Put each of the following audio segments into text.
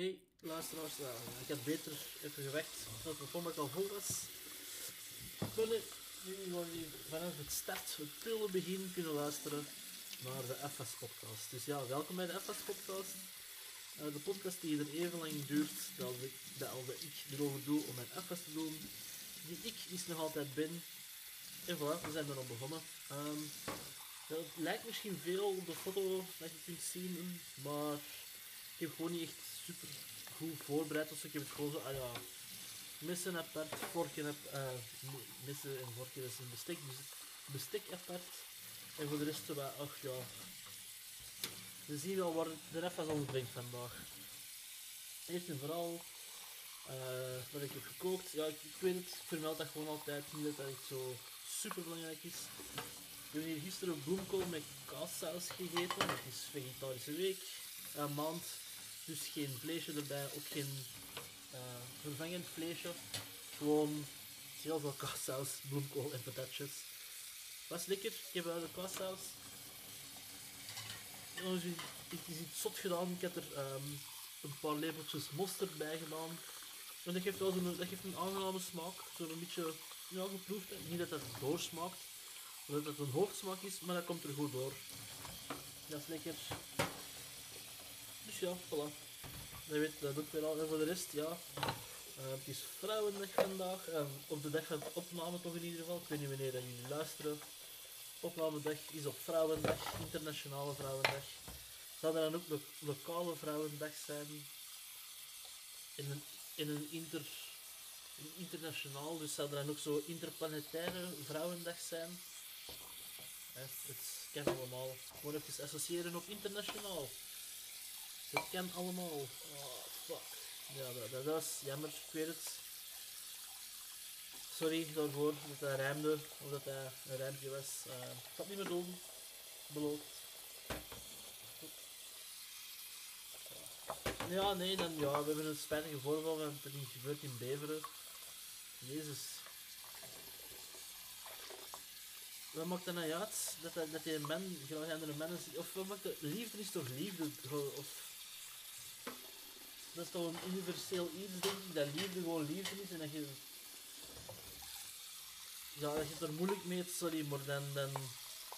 Hey, luisteraars. Ik had beter even gewerkt tot de telefoon al vol was. Nu gewoon vanaf het start, het prille begin kunnen luisteren naar de FS Podcast. Dus ja, welkom bij de FS Podcast. Uh, de podcast die er even lang duurt dat ik, dat ik erover doe om mijn FS te doen. Die ik is nog altijd ben. En voilà, we zijn er al begonnen. Um, het lijkt misschien veel op de foto dat je kunt zien, maar ik heb gewoon niet echt super goed voorbereid. Dus ik heb het gewoon zo, ah ja, missen apart, vorken heb, uh, missen en vorken is een bestek, dus bestek apart. En voor de rest, wel, ach ja, we zien wel waar de ref ons brengt vandaag. Eerst en vooral uh, wat ik heb gekookt. Ja, ik, ik, weet het, ik vermeld dat gewoon altijd, niet dat dat echt zo super belangrijk is. We hebben hier gisteren bloemkool met kaassaus gegeten. Het is vegetarische week, een maand. Dus geen vleesje erbij, ook geen uh, vervangend vleesje. Gewoon heel veel kaassaus, bloemkool en patatjes. Was lekker, ik heb de kaassaus. Het is iets zot gedaan, ik heb er um, een paar lepeltjes mosterd bij gedaan. En dat geeft wel zo'n, dat geeft een aangename smaak, zo'n beetje ja, geproefd. Niet dat het doorsmaakt, dat het een hoofdsmaak is, maar dat komt er goed door. Dat is lekker. Ja, voilà. Dat weet dat ook weer al. En voor de rest, ja. Uh, het is Vrouwendag vandaag. Op de dag van de opname toch in ieder geval. Ik weet niet wanneer dat jullie luisteren. Opnamedag is op Vrouwendag, Internationale Vrouwendag. Zou er dan ook lo lokale Vrouwendag zijn? In een, in een, inter, een internationaal, dus zou er dan ook zo interplanetaire Vrouwendag zijn? het kan allemaal. Gewoon even associëren op internationaal. Het kan allemaal. Oh, fuck. Ja, dat, dat was jammer, ik weet het. Sorry daarvoor dat hij rijmde, of dat hij een rijmpje was. Uh, ik het niet meer doen. Beloofd. Ja, nee, dan, ja, we hebben een spijtige voorval, want het is gebeurd in Beveren. Jezus, wat maakt dat nou uit? Dat, dat, die man andere ziet? Of wat maakt dat? Liefde is toch liefde? Of, dat is toch een universeel iets, denk ik, dat liefde gewoon liefde is en dat je... Ja, dat je het er moeilijk mee hebt, sorry, maar dan, dan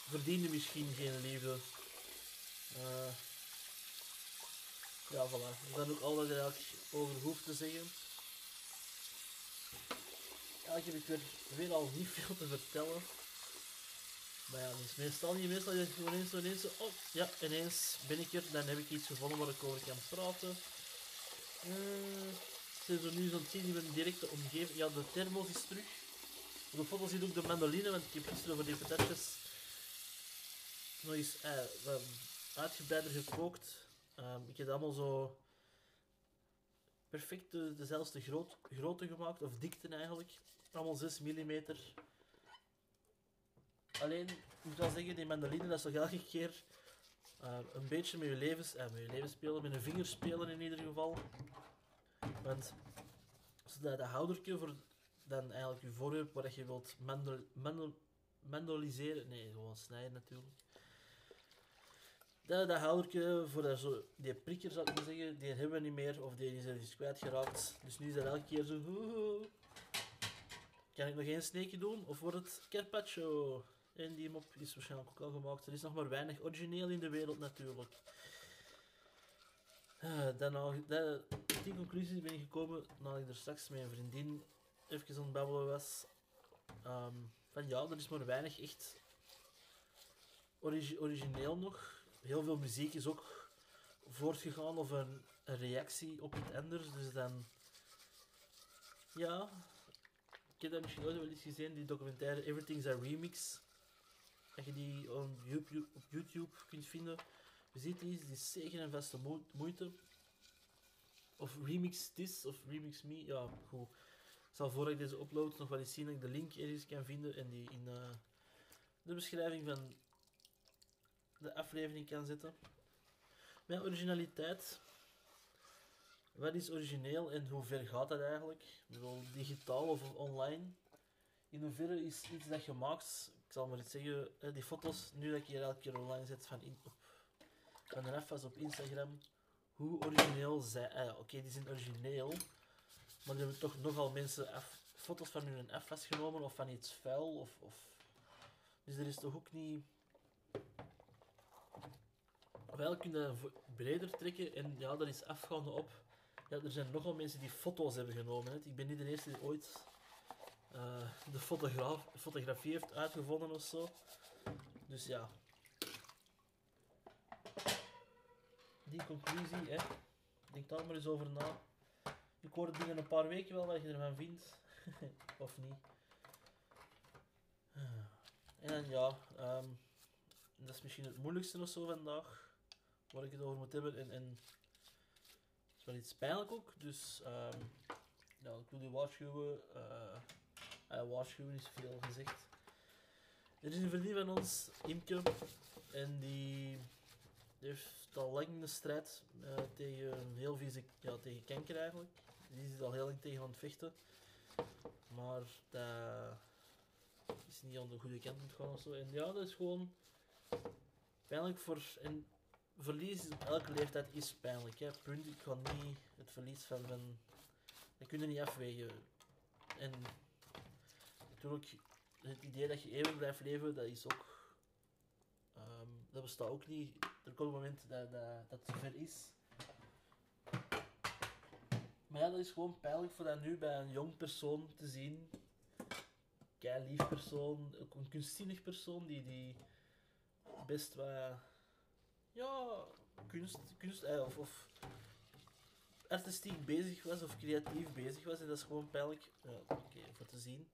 verdien je misschien geen liefde. Uh, ja, voilà. Dat is ook al wat je eigenlijk over hoeft te zeggen. Eigenlijk heb ik weer, weer al niet veel te vertellen. Maar ja, dus meestal niet. Meestal is gewoon ineens zo, ineens. Oh, ja, ineens ben ik. Dan heb ik iets gevonden waar ik over kan praten. Uh, zijn zo nu zo'n zien in mijn directe omgeving. Ja, de thermos is terug. Op de foto ziet ook de mandoline, want ik heb gisteren over die patatjes nog eens eh, uitgebreider gekookt. Um, ik heb allemaal zo perfect de, dezelfde groot, grootte gemaakt, of dikte eigenlijk. Allemaal 6 mm Alleen, ik moet wel zeggen, die mandoline, dat is toch elke keer uh, een beetje met je, levens, uh, met je leven spelen, met een vinger spelen in ieder geval. Want zodat de houdertje voor dan eigenlijk je voorwerp waar je wilt mandel, mandoliseren, nee, gewoon snijden natuurlijk. Dat, dat houdertje voor dat zo, die prikker zou ik maar zeggen, die hebben we niet meer of die is er eens kwijtgeraakt. Dus nu is dat elke keer zo. Kan ik nog één sneekje doen of wordt het carpaccio? En die mop is waarschijnlijk ook al gemaakt. Er is nog maar weinig origineel in de wereld natuurlijk. Uh, dan dat, die conclusie ben ik gekomen nadat ik er straks met een vriendin even aan het babbelen was. Um, van ja, er is maar weinig echt origineel nog. Heel veel muziek is ook voortgegaan of een, een reactie op iets anders. Dus dan... Ja, ik heb dat misschien ooit wel eens gezien, die documentaire Everything's a Remix dat je die op YouTube, op YouTube kunt vinden. Je ziet die, die is zeker en vaste moeite. Of remix this, of remix me, ja goed. Ik zal voor ik deze upload nog wel eens zien dat ik de link ergens kan vinden en die in uh, de beschrijving van de aflevering kan zetten. Mijn originaliteit. Wat is origineel en hoe ver gaat dat eigenlijk? Ik digitaal of online? In hoeverre is iets dat je maakt ik zal maar iets zeggen, die foto's, nu dat ik hier elke keer online zet van, in, op, op Instagram, hoe origineel zij... eh, Oké, die zijn origineel, maar die hebben toch nogal mensen foto's van hun F-fles genomen of van iets vuil of, of... Dus er is toch ook niet... Wel kun je dat vo- breder trekken en ja, dat is afgaande op. Ja, er zijn nogal mensen die foto's hebben genomen. Hè. Ik ben niet de eerste die ooit eh, de fotograaf, fotografie heeft uitgevonden of zo. Dus ja. Die conclusie, hè. Denk daar maar eens over na. Ik hoor binnen een paar weken wel wat je ervan vindt. of niet. En ja, ehm, dat is misschien het moeilijkste of zo vandaag. Waar ik het over moet hebben. En, en het is wel iets pijnlijk ook. Dus ehm, ja, ik wil je waarschuwen. eh eh, waarschuwen is veel gezegd. Er is een vriendin van ons, Imke. En die heeft al lang een strijd eh, tegen heel vieze, ja, tegen kanker eigenlijk. Die is al heel lang tegen aan het vechten. Maar dat is niet aan de goede kant aan het zo. En ja, dat is gewoon pijnlijk voor. En verlies op elke leeftijd is pijnlijk. Hè. Punt. Ik ga niet het verlies van. van dat kun niet afwegen. En natuurlijk, het idee dat je eeuwig blijft leven, dat is ook. ehm, dat bestaat ook niet. Er komt een moment dat, dat, dat het is. Maar ja, dat is gewoon pijnlijk voor dat nu bij een jong persoon te zien. Kei lief persoon, ook een kunstzinnig persoon die, die best wat. Ja, kunst, kunst eh, of, of artistiek bezig was of creatief bezig was. En dat is gewoon pijnlijk. Ja, voor te zien.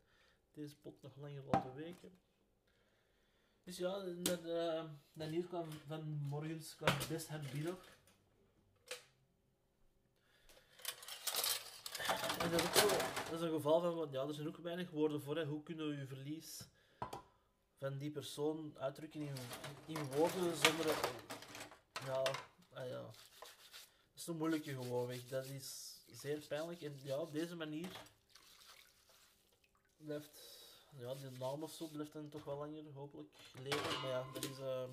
Deze pot nog langer laten weken. Dus ja, naar, uh, naar hier kwam vanmorgens kwam best het binnen. En dat is, ook zo, dat is een geval van, want ja, er zijn ook weinig woorden voor. Hè. Hoe kunnen we je verlies van die persoon uitdrukken in, woorden zonder... dat- Ja, ah ja. Dat is een moeilijke gewoonweg. Dat is zeer pijnlijk. En ja, op deze manier blijft... Ja, de naam of zo blijft dan toch wel langer, hopelijk, leven. Maar ja, dat is... eh,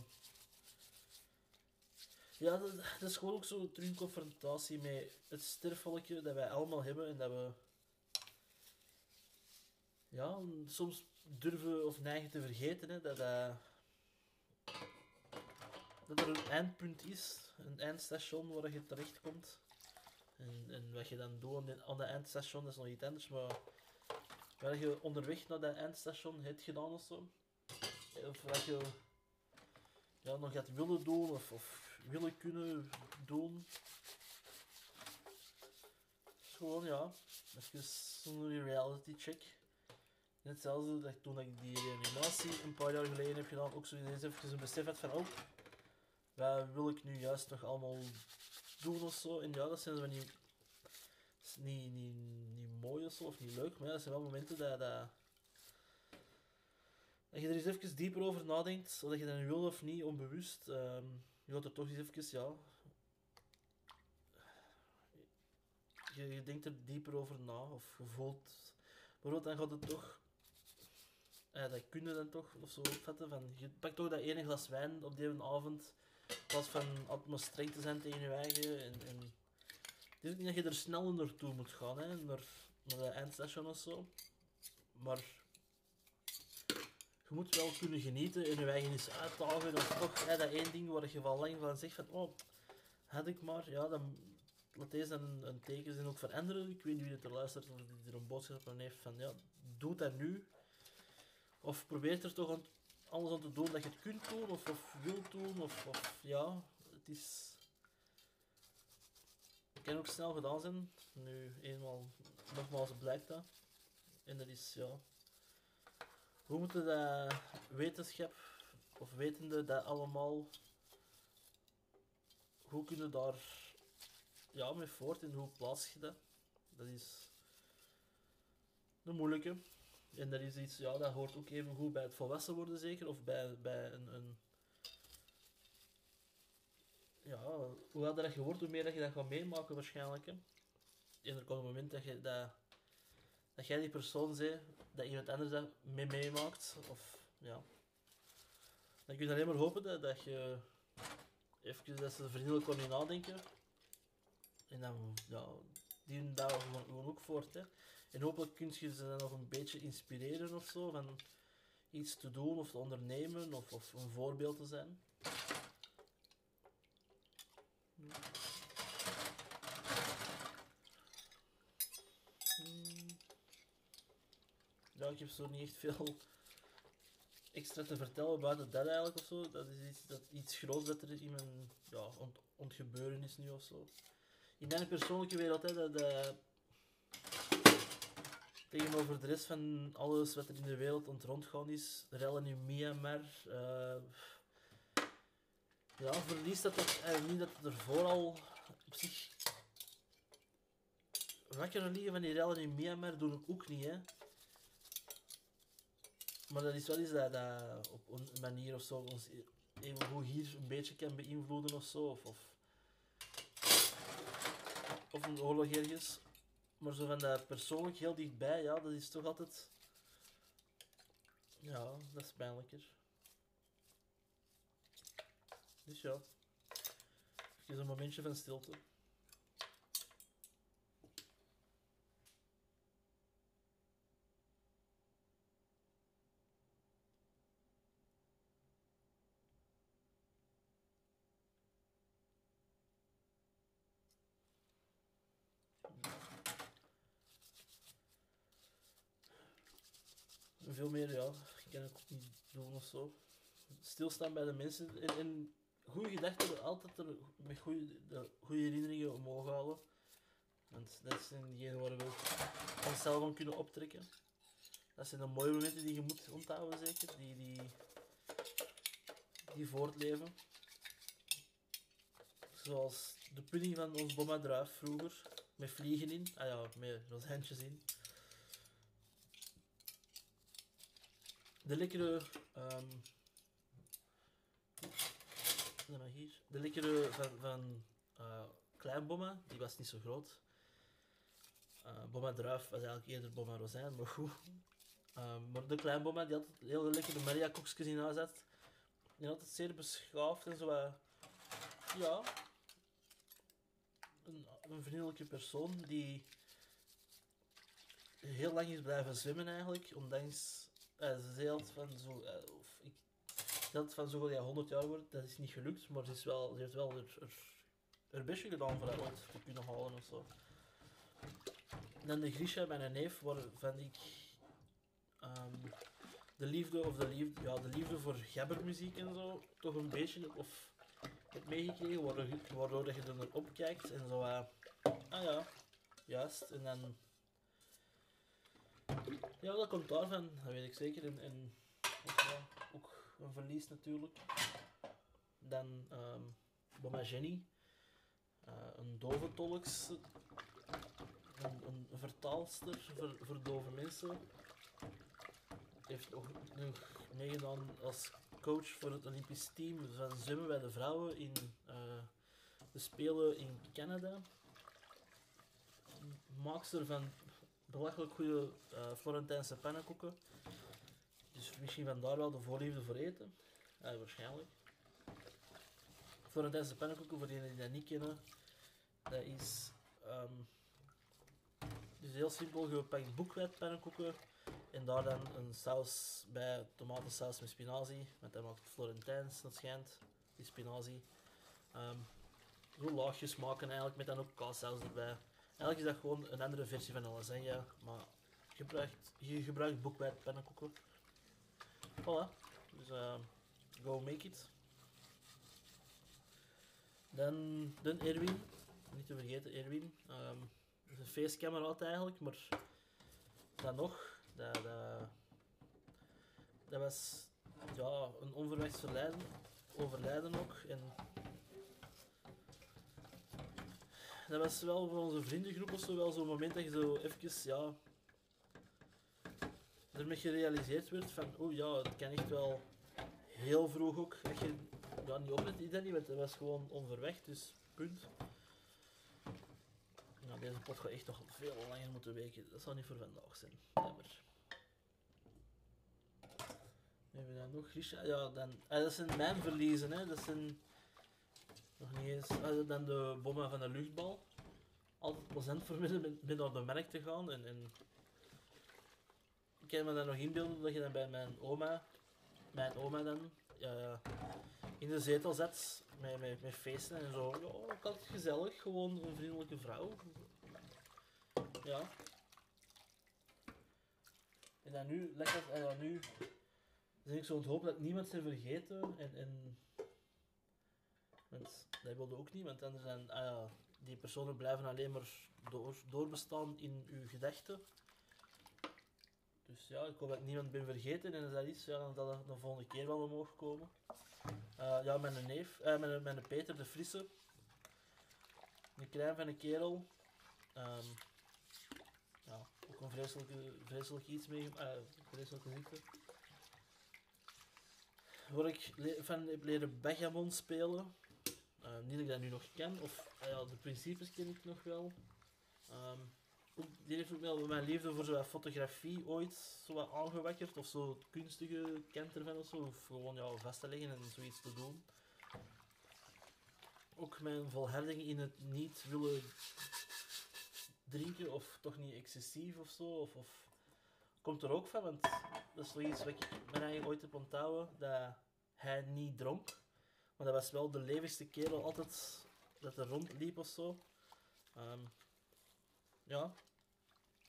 Ja, dat, is gewoon ook zo terug een confrontatie met het sterfelijke dat wij allemaal hebben en dat we... Ja, soms durven of neigen te vergeten, hè, dat, dat, dat er een eindpunt is, een eindstation waar je terechtkomt. En, en wat je dan doet aan, de, dat eindstation, is nog iets anders, maar wat je onderweg naar dat eindstation hebt gedaan of zo. Of wat je ja, nog gaat willen doen of, of willen kunnen doen. Gewoon, ja, even zo'n reality check. Net hetzelfde dat toen ik die reanimatie een paar jaar geleden heb gedaan, ook zo ineens even een besef had van, oh, wat wil ik nu juist nog allemaal doen of zo. En ja, dat zijn is niet, niet, niet mooi of zo, of niet leuk, maar dat zijn wel momenten dat, dat, dat je er eens even dieper over nadenkt, of dat je dat wil of niet, onbewust. ehm, je gaat er toch eens even, ja... Je, je denkt er dieper over na, of je voelt... Bijvoorbeeld, dan gaat het toch... Ja, dat kun je dan toch, of zo opvatten, van... Je pakt toch dat ene glas wijn op die avond, in van maar streng te zijn tegen je eigen, en... en het ook niet dat je er snel naartoe moet gaan, hè, naar, naar de eindstation of zo. Maar je moet wel kunnen genieten en je eigen eens uitdagen. Of toch hè, dat één ding waar je van lang van zegt van, oh, had ik maar, ja, dan laat deze een, een teken ook voor anderen. Ik weet niet wie het er luistert of die er een boodschap aan heeft van, ja, doe dat nu. Of probeer er toch alles aan te doen dat je het kunt doen of, of wilt doen. Of, of ja, het is... Het kan ook snel gedaan zijn. Nu, eenmaal, nogmaals blijkt dat. En dat is, ja... Hoe moeten dat wetenschap, of wetende dat allemaal... Hoe kunnen daar ja, mee voort en hoe plaats je dat? Dat is een moeilijke. En dat is iets, ja, dat hoort ook even goed bij het volwassen worden zeker, of bij, bij een, een ja, hoe ouder dat je wordt, hoe meer dat je dat gaat meemaken waarschijnlijk. Hè. En er komt een moment dat, dat, dat jij die persoon bent, dat iemand anders dat mee meemaakt. Of, ja. Dan kun je alleen maar hopen dat, dat je even dat ze vriendelijk kon nadenken. En dan, ja, die daar gewoon ook voort. Hè. En hopelijk kun je ze dan nog een beetje inspireren of zo. Van iets te doen of te ondernemen of, of een voorbeeld te zijn. Ik heb zo niet echt veel extra te vertellen buiten dat eigenlijk of zo. Dat is iets, dat, iets groots dat er in mijn ja, ont, ontgebeuren is nu of zo. In mijn persoonlijke wereld, hè, dat, dat, tegenover de rest van alles wat er in de wereld ont rondgaan is, rellen in Myanmar, uh, ja, verlies dat het eigenlijk niet dat er vooral op zich wakker liggen van die rellen in Myanmar doen ik ook niet, hè. Maar dat is wel iets dat, op een manier of zo ons even hoe hier een beetje kan beïnvloeden of zo. Of, of, of een oorlog ergens. Maar zo van dat persoonlijk heel dichtbij, ja, dat is toch altijd... Ja, dat is pijnlijker. Dus ja. Even een momentje van stilte. veel ja, ik kan ook niet doen of zo. Stilstaan bij de mensen en, goede gedachten altijd er met goede, goede herinneringen omhoog halen. Want dat zijn diegenen waar we onszelf van kunnen optrekken. Dat zijn de mooie momenten die je moet onthouden, zeker. Die, die, die voortleven. Zoals de pudding van ons bomma druif vroeger. Met vliegen in. Ah ja, met rozijntjes in. De lekkere. Um, hier. De lekkere van, van uh, Klein Bomma, die was niet zo groot. Uh, Bomma Druif was eigenlijk eerder Bomma Rozijn, maar goed. Um, maar de Klein Bomma, die had heel lekkere Maria koekjes in huis. Die had het zeer beschaafd en zo. Ja. Een, een vriendelijke persoon die heel lang is blijven zwemmen eigenlijk, ondanks ze zei altijd van zo, uh, of ik dat van zo ja, 100 jaar wordt, dat is niet gelukt, maar ze, is wel, ze heeft wel er, er, er bestje gedaan voor dat te kunnen halen of zo. dan de Grisha, mijn neef, waarvan ik um, de liefde of de liefde, ja, de liefde voor gabbermuziek en zo toch een beetje of heb meegekregen, waardoor, waardoor je er naar opkijkt en zo, uh, ah ja, juist, en dan ja, dat komt daarvan, dat weet ik zeker. En, en ook, ook, een verlies natuurlijk. Dan um, Mama Jenny, uh, een dove tolks, een, een vertaalster voor, voor dove mensen. Heeft ook nog meegedaan als coach voor het Olympisch team van zwemmen bij de vrouwen in uh, de Spelen in Canada. Maakster van belachelijk goede uh, Florentijnse pannenkoeken. Dus misschien vandaar wel de voorliefde voor eten. Ja, waarschijnlijk. Florentijnse pannenkoeken, voor degenen die dat niet kennen, dat is um, dus heel simpel gepakt boekweit pannenkoeken en daar dan een saus bij, tomatensaus met spinazie, met dan wat Florentijns, dat schijnt, die spinazie. Um, laagjes maken eigenlijk, met dan ook kaassaus erbij. Eigenlijk is dat gewoon een andere versie van een lasagne, maar je gebruikt, je gebruikt boekwijd pannenkoeken. Voilà, dus uh, go make it. Dan, dan Erwin, niet te vergeten Erwin. Um, is een feestkameraad eigenlijk, maar dan nog, dat, dat, dat was ja, een onverwachts verlijden, overlijden ook. Dat was wel voor onze vriendengroep zo wel zo'n moment dat je zo even, ja, ermee gerealiseerd werd van, oh ja, het kan echt wel heel vroeg ook, dat je ja, niet oplet, is dat niet, want dat was gewoon onverwacht, dus punt. Nou, deze pot gaat echt nog veel langer moeten weken, dat zal niet voor vandaag zijn, jammer. We hebben dan nog Grisha, ja, dan, ah, dat zijn mijn verliezen, hè, dat zijn nog niet eens. Ah, dan de bommen van de luchtbal. altijd plezant voor me om naar de markt te gaan. En, en ik kan me dan nog inbeelden dat je dan bij mijn oma, mijn oma dan, ja, in de zetel zet met, met, met feesten en zo. Ja, ook altijd gezellig, gewoon een vriendelijke vrouw. Ja. En dan nu, lekker, en dan nu ben ik zo aan het hopen dat niemand ze vergeten. En, en want dat wilde ook niet, want anders zijn ah ja, die personen blijven alleen maar door, doorbestaan in uw gedachten. Dus ja, ik hoop dat ik niemand ben vergeten en dat is, ja, dat de volgende keer wel omhoog komen. Uh, ja, mijn neef, uh, mijn, mijn Peter de Frisse. Een klein van een kerel. Um, ja, ook een vreselijke, vreselijk iets mee, uh, vreselijke ziekte. Waar ik van heb leren Begamon spelen. Uh, niet dat ik dat nu nog ken, of uh, ja, de principes ken ik nog wel. Um, die heeft ook wel mijn liefde voor zo'n fotografie ooit zo wat aangewekkerd, of zo kunstige kent ervan of zo, of gewoon ja, vast te leggen en zoiets te doen. Ook mijn volharding in het niet willen drinken, of toch niet excessief of zo, of, of komt er ook van, want dat is toch iets wat ik mijn eigen ooit heb onthouden, dat hij niet dronk. Maar dat was wel de levigste kerel altijd dat er rondliep of zo. Um, ja,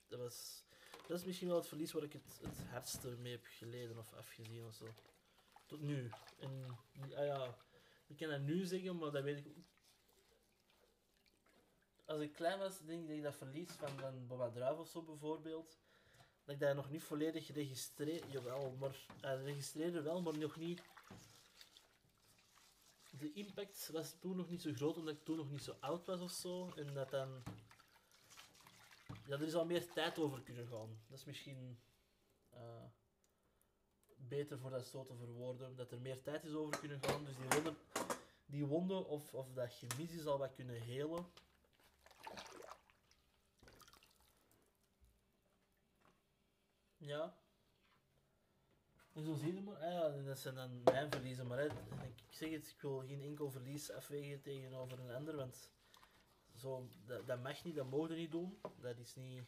dat was... Dat is misschien wel het verlies waar ik het, het hardste mee heb geleden of afgezien of zo. Tot nu. En, ah ja, ik kan dat nu zeggen, maar dat weet ik ook. Als ik klein was, denk ik dat verlies van, van Boba Druif of zo bijvoorbeeld, dat ik dat nog niet volledig registreerde. Jawel, maar uh, registreerde wel, maar nog niet de impact was toen nog niet zo groot, omdat ik toen nog niet zo oud was of zo. En dat dan... Ja, er is al meer tijd over kunnen gaan. Dat is misschien uh, beter voor dat zo te verwoorden. Dat er meer tijd is over kunnen gaan. Dus die wonden, die wonden of, of dat gemis is al wat kunnen helen. Ja. En zo zie je maar, ah ja, dat zijn dan mijn verliezen. Maar ik zeg het, ik wil geen enkel verlies afwegen tegenover een ander, want zo, dat, mag niet, dat mogen niet doen. Dat is niet...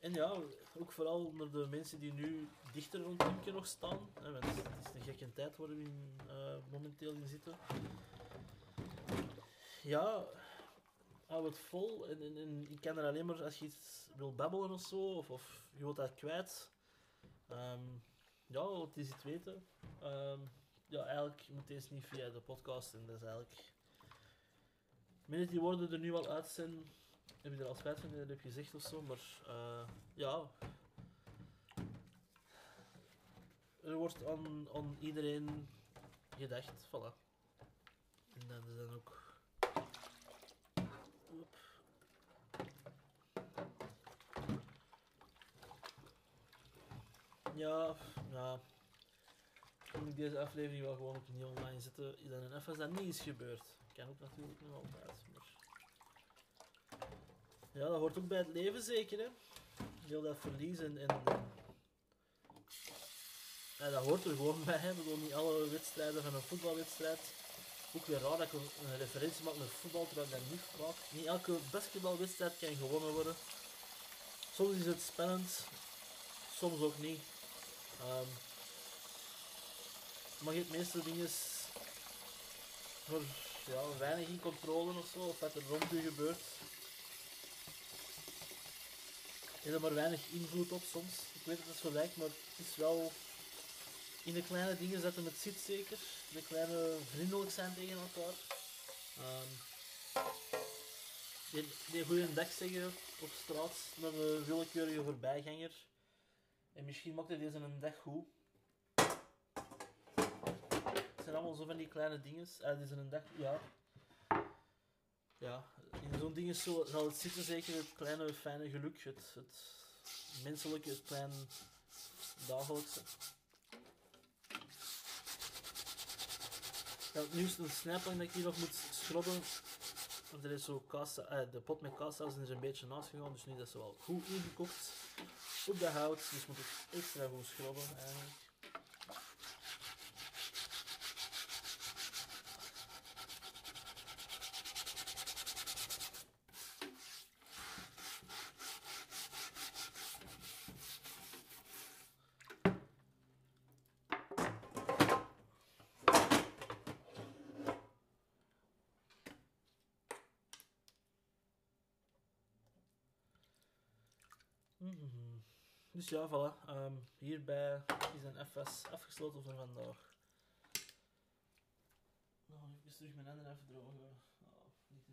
En ja, ook vooral onder de mensen die nu dichter rond Imke nog staan. Hè, want het is een gekke tijd waar we uh, momenteel in zitten. Ja, hou het vol. En, en, en, ik kan er alleen maar als je iets wil babbelen of zo, of, of je wilt dat kwijt Um, ja, wat is het weten? Um, ja, eigenlijk moet deze niet via de podcast en dat is eigenlijk... Minuten die woorden er nu al uit zijn, heb je er al spijt van dat heb gezegd of zo, maar uh, ja... Er wordt aan, aan iedereen gedacht, voilà. En dan ook... Ja, ja. Toen ik deze aflevering wel gewoon opnieuw online zetten, is dat een even dat niet is gebeurd. Kan ook natuurlijk nog altijd, maar... Ja, dat hoort ook bij het leven zeker, hè. Heel dat verliezen en... Ja, dat hoort er gewoon bij, hè. Bedoel, niet alle wedstrijden van een voetbalwedstrijd. Ook weer raar dat ik een referentie maak met voetbal, terwijl ik dat niet maak. Niet elke basketbalwedstrijd kan gewonnen worden. Soms is het spannend, soms ook niet. Um, maar je hebt meeste dingen voor ja, weinig in controle of zo, of wat er rond u gebeurt. Je hebt er maar weinig invloed op soms. Ik weet dat het zo lijkt, maar het is wel in de kleine dingen zetten het zit zeker. De kleine vriendelijk zijn tegen elkaar. Um, die, die goede dag zeggen op straat naar een willekeurige voorbijganger. En misschien maakt hij deze een dag goed. Het zijn allemaal zo van die kleine dingen. Ah, deze een dag, ja. Ja, in zo'n ding zo, zal het zitten zeker het kleine fijne geluk. Het, het menselijke, het kleine dagelijkse. Ja, nu is het een snijplank dat ik hier nog moet schrobben. Want er is zo eh, de pot met kaassaus is een beetje naast gegaan, dus nu is dat zo wel goed ingekocht op de hout, dus moet ik extra goed schrobben eigenlijk. Dus ja, voilà. Ehm, hierbij is een FS afgesloten voor vandaag. Nou, even terug mijn handen even drogen. Oh, niet te.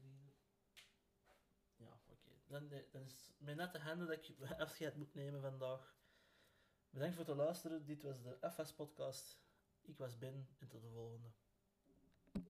Ja, oké. Dan, eh, dan is met nette handen dat ik afscheid moet nemen vandaag. Bedankt voor het luisteren. Dit was de FS-podcast. Ik was Ben en tot de volgende.